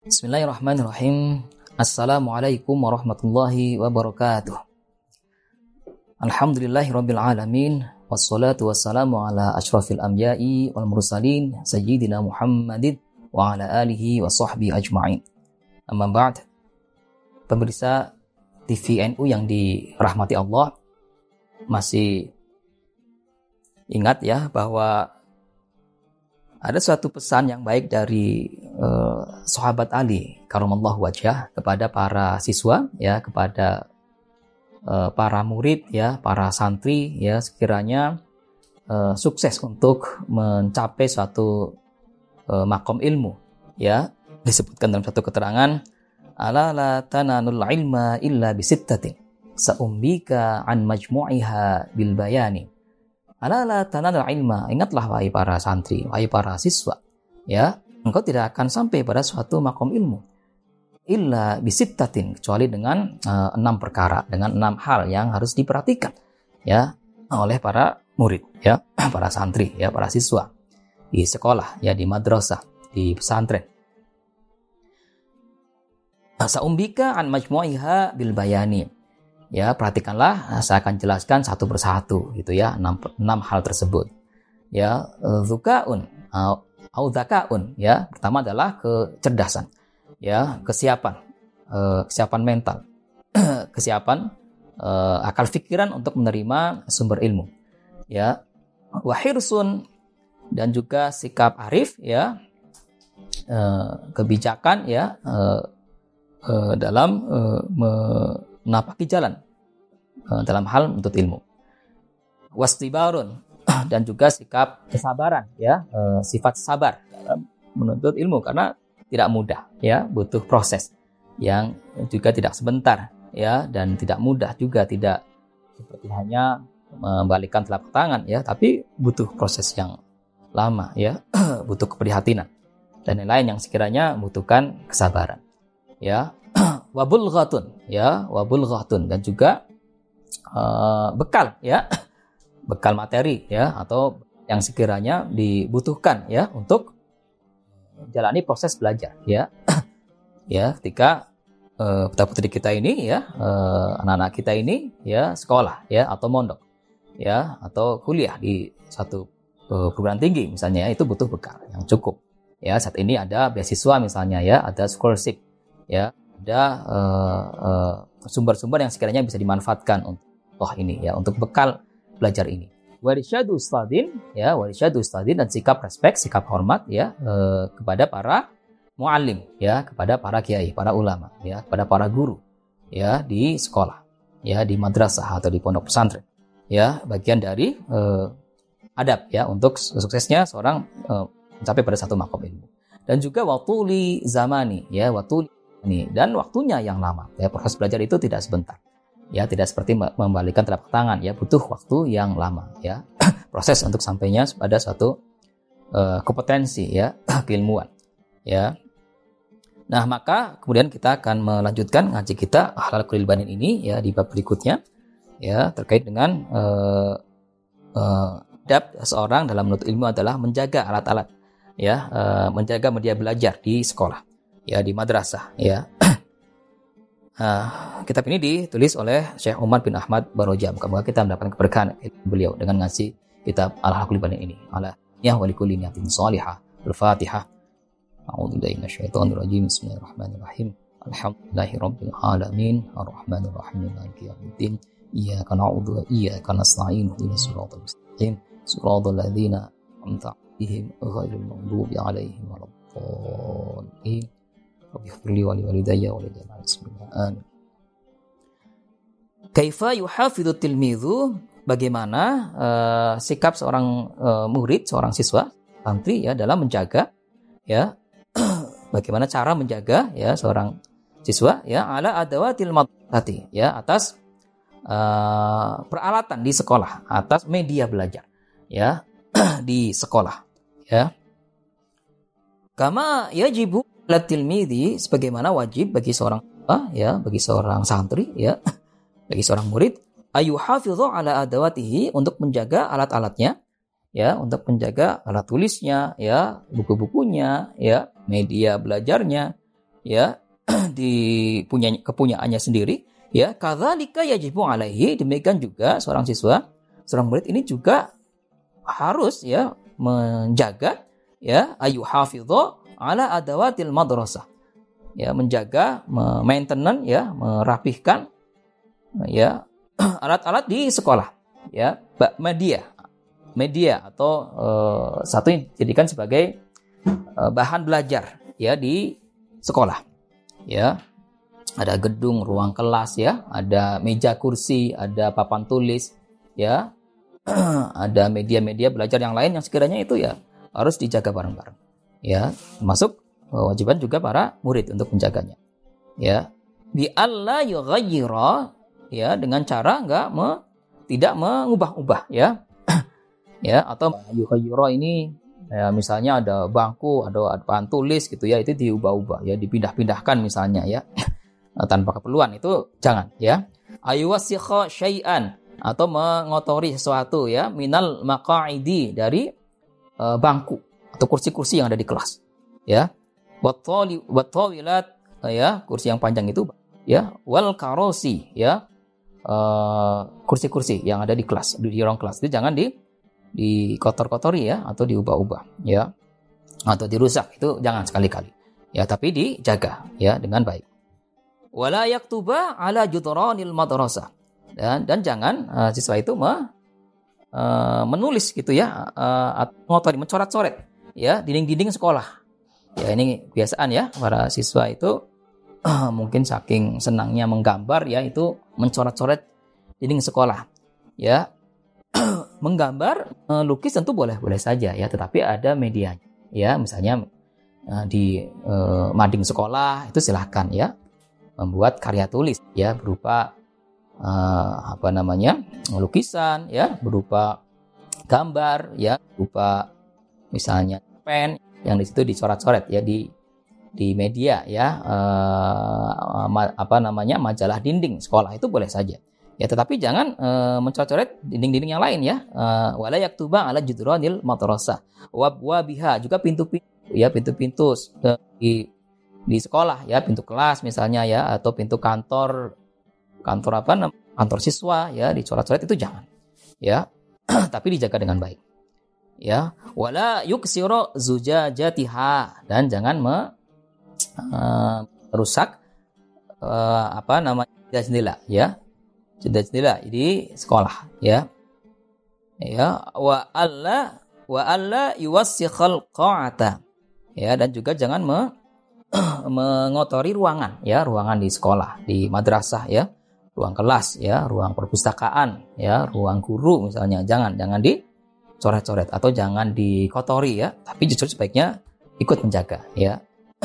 Bismillahirrahmanirrahim. Assalamualaikum warahmatullahi wabarakatuh. Alhamdulillahirabbil alamin wassalatu wassalamu ala asyrafil anbiya'i wal mursalin sayyidina Muhammadin wa ala alihi wa sahbihi ajma'in. Amma ba'd. Pemirsa TVNU yang dirahmati Allah masih ingat ya bahwa ada suatu pesan yang baik dari uh, sahabat Ali karumallahu wajah kepada para siswa ya kepada uh, para murid ya para santri ya sekiranya uh, sukses untuk mencapai suatu uh, makom ilmu ya disebutkan dalam satu keterangan ala la tananul ilma illa bisittatin saumbika an majmu'iha bil bayani Alala tanadal ilma. Ingatlah wahai para santri, wahai para siswa. Ya, engkau tidak akan sampai pada suatu makom ilmu. Illa bisittatin. Kecuali dengan uh, enam perkara. Dengan enam hal yang harus diperhatikan. Ya, oleh para murid. Ya, para santri. Ya, para siswa. Di sekolah. Ya, di madrasah. Di pesantren. Saumbika an majmu'iha bil bayani Ya, perhatikanlah, nah, saya akan jelaskan satu persatu gitu ya, enam, enam hal tersebut. Ya, eh, zukaun, au ya. Pertama adalah kecerdasan. Ya, kesiapan. Uh, kesiapan mental. kesiapan uh, akal pikiran untuk menerima sumber ilmu. Ya, wahirsun dan juga sikap arif ya. Uh, kebijakan ya uh, uh, dalam uh, menapaki jalan uh, dalam hal menuntut ilmu. Wastibarun dan juga sikap kesabaran ya, uh, sifat sabar dalam menuntut ilmu karena tidak mudah ya, butuh proses yang juga tidak sebentar ya. Dan tidak mudah juga tidak seperti hanya membalikkan telapak tangan ya, tapi butuh proses yang lama ya, butuh keprihatinan dan lain-lain yang sekiranya membutuhkan kesabaran ya. Wabul ghatun ya. Wabul ghatun dan juga uh, bekal ya bekal materi ya atau yang sekiranya dibutuhkan ya untuk jalani proses belajar ya. Ya ketika uh, putra putri kita ini ya uh, anak-anak kita ini ya sekolah ya atau mondok ya atau kuliah di satu uh, perguruan tinggi misalnya ya, itu butuh bekal yang cukup. Ya saat ini ada beasiswa misalnya ya ada scholarship ya ada sumber-sumber uh, uh, yang sekiranya bisa dimanfaatkan untuk oh ini ya untuk bekal belajar ini. Warisyadu ustadin ya warisyadu ustadin dan sikap respek, sikap hormat ya uh, kepada para muallim ya kepada para kiai, para ulama ya kepada para guru ya di sekolah ya di madrasah atau di pondok pesantren ya bagian dari uh, adab ya untuk suksesnya seorang uh, mencapai pada satu makom ilmu dan juga waktu zamani ya waktu ini dan waktunya yang lama. Ya, proses belajar itu tidak sebentar. Ya, tidak seperti membalikan telapak tangan ya, butuh waktu yang lama ya. proses untuk sampainya pada suatu uh, kompetensi ya, keilmuan. Ya. Nah, maka kemudian kita akan melanjutkan ngaji kita halal kulilbanin ini ya di bab berikutnya ya terkait dengan uh, uh, adab seorang dalam menuntut ilmu adalah menjaga alat-alat ya uh, menjaga media belajar di sekolah ya di madrasah ya. Nah, kitab ini ditulis oleh Syekh Umar bin Ahmad Barojam. Semoga kita mendapatkan keberkahan beliau dengan ngasih kitab Al-Hakul ini. Ala ya wa likulli niyatin salihah. Al-Fatihah. A'udzu billahi minasyaitonir rajim. Bismillahirrahmanirrahim. Alhamdulillahi rabbil alamin. Arrahmanir rahim. Maliki yaumiddin. Iyyaka na'budu wa iyyaka nasta'in. Ihdinas siratal mustaqim. Siratal ladzina an'amta 'alaihim ghairil maghdubi 'alaihim waladdallin. Rabbi wali walidayya walidayya Bismillah. Kaifa yuhafidhu tilmidhu bagaimana uh, sikap seorang uh, murid, seorang siswa, santri ya dalam menjaga ya bagaimana cara menjaga ya seorang siswa ya ala adawatil madrasati ya atas uh, peralatan di sekolah, atas media belajar ya di sekolah ya. Kama yajibu latilmidi sebagaimana wajib bagi seorang ah, ya bagi seorang santri ya bagi seorang murid ayu hafidhu ala adawatihi untuk menjaga alat-alatnya ya untuk menjaga alat tulisnya ya buku-bukunya ya media belajarnya ya di punya kepunyaannya sendiri ya kadzalika yajibu alaihi demikian juga seorang siswa seorang murid ini juga harus ya menjaga ya ayu hafidho ala adawatil madrasah. Ya menjaga maintenance ya merapihkan ya alat-alat di sekolah ya media media atau uh, satu yang dijadikan sebagai uh, bahan belajar ya di sekolah ya. Ada gedung ruang kelas ya ada meja kursi ada papan tulis ya. Ada media-media belajar yang lain yang sekiranya itu ya harus dijaga bareng-bareng ya masuk kewajiban juga para murid untuk menjaganya. Ya bi alla yughayyira ya dengan cara enggak me, tidak mengubah-ubah ya. Ya atau yughayyira ini ya misalnya ada bangku ada papan tulis gitu ya itu diubah-ubah ya dipindah-pindahkan misalnya ya. Tanpa keperluan itu jangan ya. Ayuwasikha syai'an atau mengotori sesuatu ya minal maqaidi dari uh, bangku atau kursi-kursi yang ada di kelas ya. Wattawilat uh, ya kursi yang panjang itu ya. Wal karosi ya. Eh, kursi-kursi uh, yang ada di kelas di, ruang kelas. Itu jangan di dikotor-kotori ya atau diubah-ubah ya. Atau dirusak itu jangan sekali-kali ya. Tapi dijaga ya dengan baik. Wala yaktuba ala judranil madrasah. Dan dan jangan uh, siswa itu me, uh, menulis gitu ya uh, ngotori mencoret-coret ya dinding-dinding sekolah. Ya ini kebiasaan ya para siswa itu. Mungkin saking senangnya menggambar ya itu mencoret-coret dinding sekolah. Ya menggambar lukis tentu boleh boleh saja ya tetapi ada medianya. Ya misalnya uh, di uh, mading sekolah itu silahkan ya membuat karya tulis ya berupa uh, apa namanya lukisan ya berupa gambar ya berupa misalnya pen yang di situ dicoret-coret ya di di media ya uh, ma, apa namanya majalah dinding sekolah itu boleh saja. Ya tetapi jangan uh, mencoret-coret dinding-dinding yang lain ya. Wala yaktuba ala judranil madrasah wabwabiha juga pintu-pintu ya pintu-pintu di di sekolah ya pintu kelas misalnya ya atau pintu kantor kantor apa kantor siswa ya dicoret-coret itu jangan ya. Tapi dijaga dengan baik ya. Wala yuksiru zujajatiha. Dan jangan me, uh, rusak uh, apa namanya jendela ya. Jendela di sekolah ya. Ya. Wa alla wa alla yuwassikhal qa'ata ya dan juga jangan me, mengotori ruangan ya. Ruangan di sekolah di madrasah ya. Ruang kelas ya, ruang perpustakaan ya, ruang guru misalnya. Jangan jangan dicoret-coret atau jangan dikotori ya, tapi justru sebaiknya ikut menjaga ya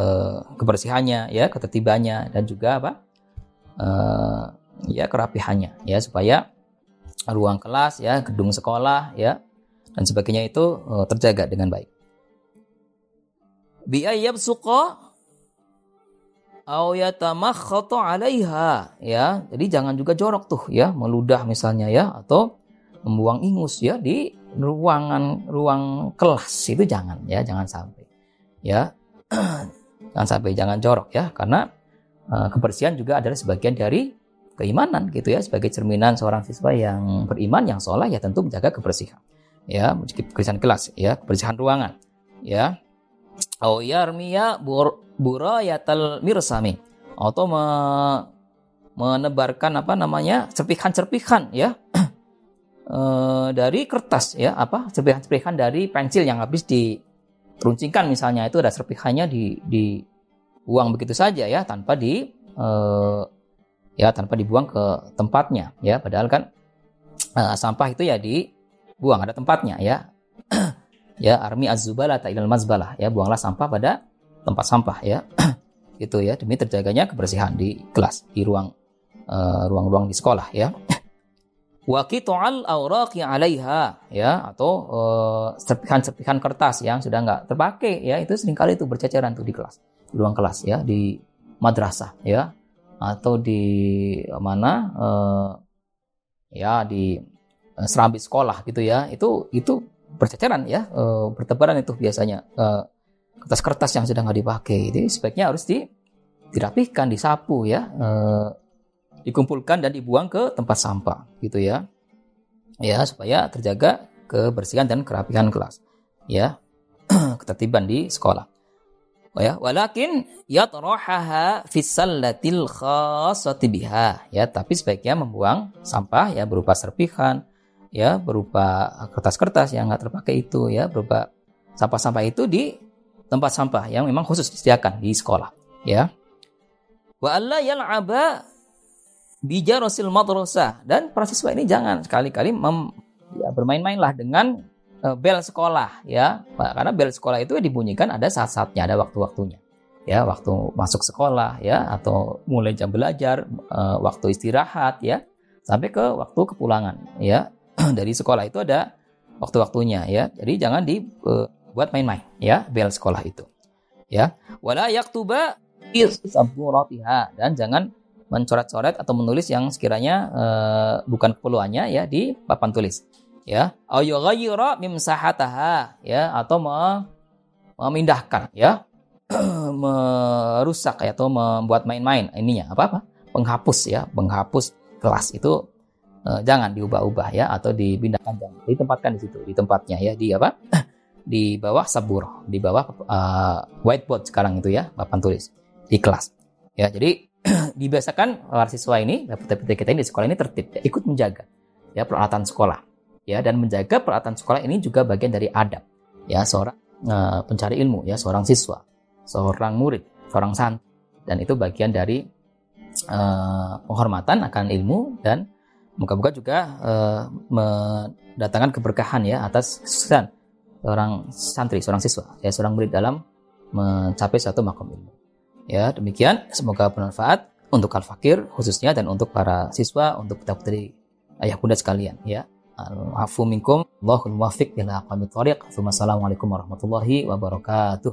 eh, kebersihannya ya, ketertibannya dan juga apa? Eh, ya kerapihannya ya supaya ruang kelas ya, gedung sekolah ya dan sebagainya itu eh, terjaga dengan baik. Bi suqa au yatamakhatu 'alaiha ya. Jadi jangan juga jorok tuh ya, meludah misalnya ya atau membuang ingus ya di ruangan ruang kelas. Itu jangan ya, jangan sampai. Ya. jangan sampai jangan jorok ya karena uh, kebersihan juga adalah sebagian dari keimanan gitu ya. Sebagai cerminan seorang siswa yang beriman yang sholat ya tentu menjaga kebersihan ya. Kebersihan kelas ya kebersihan ruangan ya. Au yarmiya burayatal mirsami. Atau me, menebarkan apa namanya serpihan-serpihan ya e, dari kertas ya apa serpihan-serpihan dari pensil yang habis diruncingkan misalnya. Itu ada serpihannya di di buang begitu saja ya tanpa di e, ya tanpa dibuang ke tempatnya ya. Padahal kan e, sampah itu ya dibuang ada tempatnya ya. Ya armi azubala ta'ilal mazbalah ya. Buanglah sampah pada tempat sampah ya. Itu ya demi terjaganya kebersihan di kelas di ruang uh, ruang-ruang di sekolah ya wa qita'al awraqi 'alaiha. Ya atau uh, serpihan-serpihan kertas yang sudah nggak terpakai. Ya itu sering kali itu berceceran tuh di kelas. Di ruang kelas ya di madrasah ya. Atau di mana uh, ya di serambi sekolah gitu ya. Itu itu berceceran ya bertebaran itu biasanya. Kertas-kertas yang sudah nggak dipakai. Itu sebaiknya harus di, dirapihkan, disapu ya, e, dikumpulkan dan dibuang ke tempat sampah gitu ya, ya supaya terjaga kebersihan dan kerapihan kelas, ya, ketertiban di sekolah. Oh ya, walakin yatrahaha fi sallatil khassati biha. Ya, tapi sebaiknya membuang sampah ya berupa serpihan, ya berupa kertas-kertas yang nggak terpakai itu ya berupa sampah-sampah itu di tempat sampah yang memang khusus disediakan di sekolah ya wa alla yal'aba bijarasil madrasah. Dan para siswa ini jangan sekali-kali ya, bermain-mainlah dengan uh, bel sekolah ya. Karena bel sekolah itu dibunyikan ada saat-saatnya ada waktu-waktunya ya. Waktu masuk sekolah ya atau mulai jam belajar uh, waktu istirahat ya. Sampai ke waktu kepulangan ya. Dari sekolah itu ada waktu-waktunya ya. Jadi jangan di uh, buat main-main ya bel sekolah itu ya. Wala yaktuba dan jangan mencoret-coret atau menulis yang sekiranya uh, bukan keperluannya ya di papan tulis. Ya. Ayughayyira mimsahataha. Ya. Atau memindahkan ya. Merusak ya, atau membuat main-main. Ininya apa apa penghapus ya. Penghapus kelas itu uh, jangan diubah-ubah ya atau dipindahkan. Jangan. Ditempatkan di situ. Di tempatnya ya. Di apa? Di bawah sabur, di bawah uh, whiteboard sekarang itu ya, papan tulis. Di kelas. Ya, jadi dibiasakan para siswa ini, peserta kita ini di sekolah ini tertib, ya, ikut menjaga ya peralatan sekolah. Ya, dan menjaga peralatan sekolah ini juga bagian dari adab. Ya, seorang uh, pencari ilmu, ya, seorang siswa, seorang murid, seorang santri, dan itu bagian dari uh, penghormatan akan ilmu dan moga-moga juga uh, mendatangkan keberkahan ya atas kesuksesan seorang santri, seorang siswa, ya seorang murid dalam mencapai suatu makom ilmu. Ya, demikian semoga bermanfaat untuk al-fakir khususnya dan untuk para siswa, untuk kita putri ayah bunda sekalian ya. Afu minkum, Allahul muwafiq ila aqwamit thariq. Assalamualaikum warahmatullahi wabarakatuh.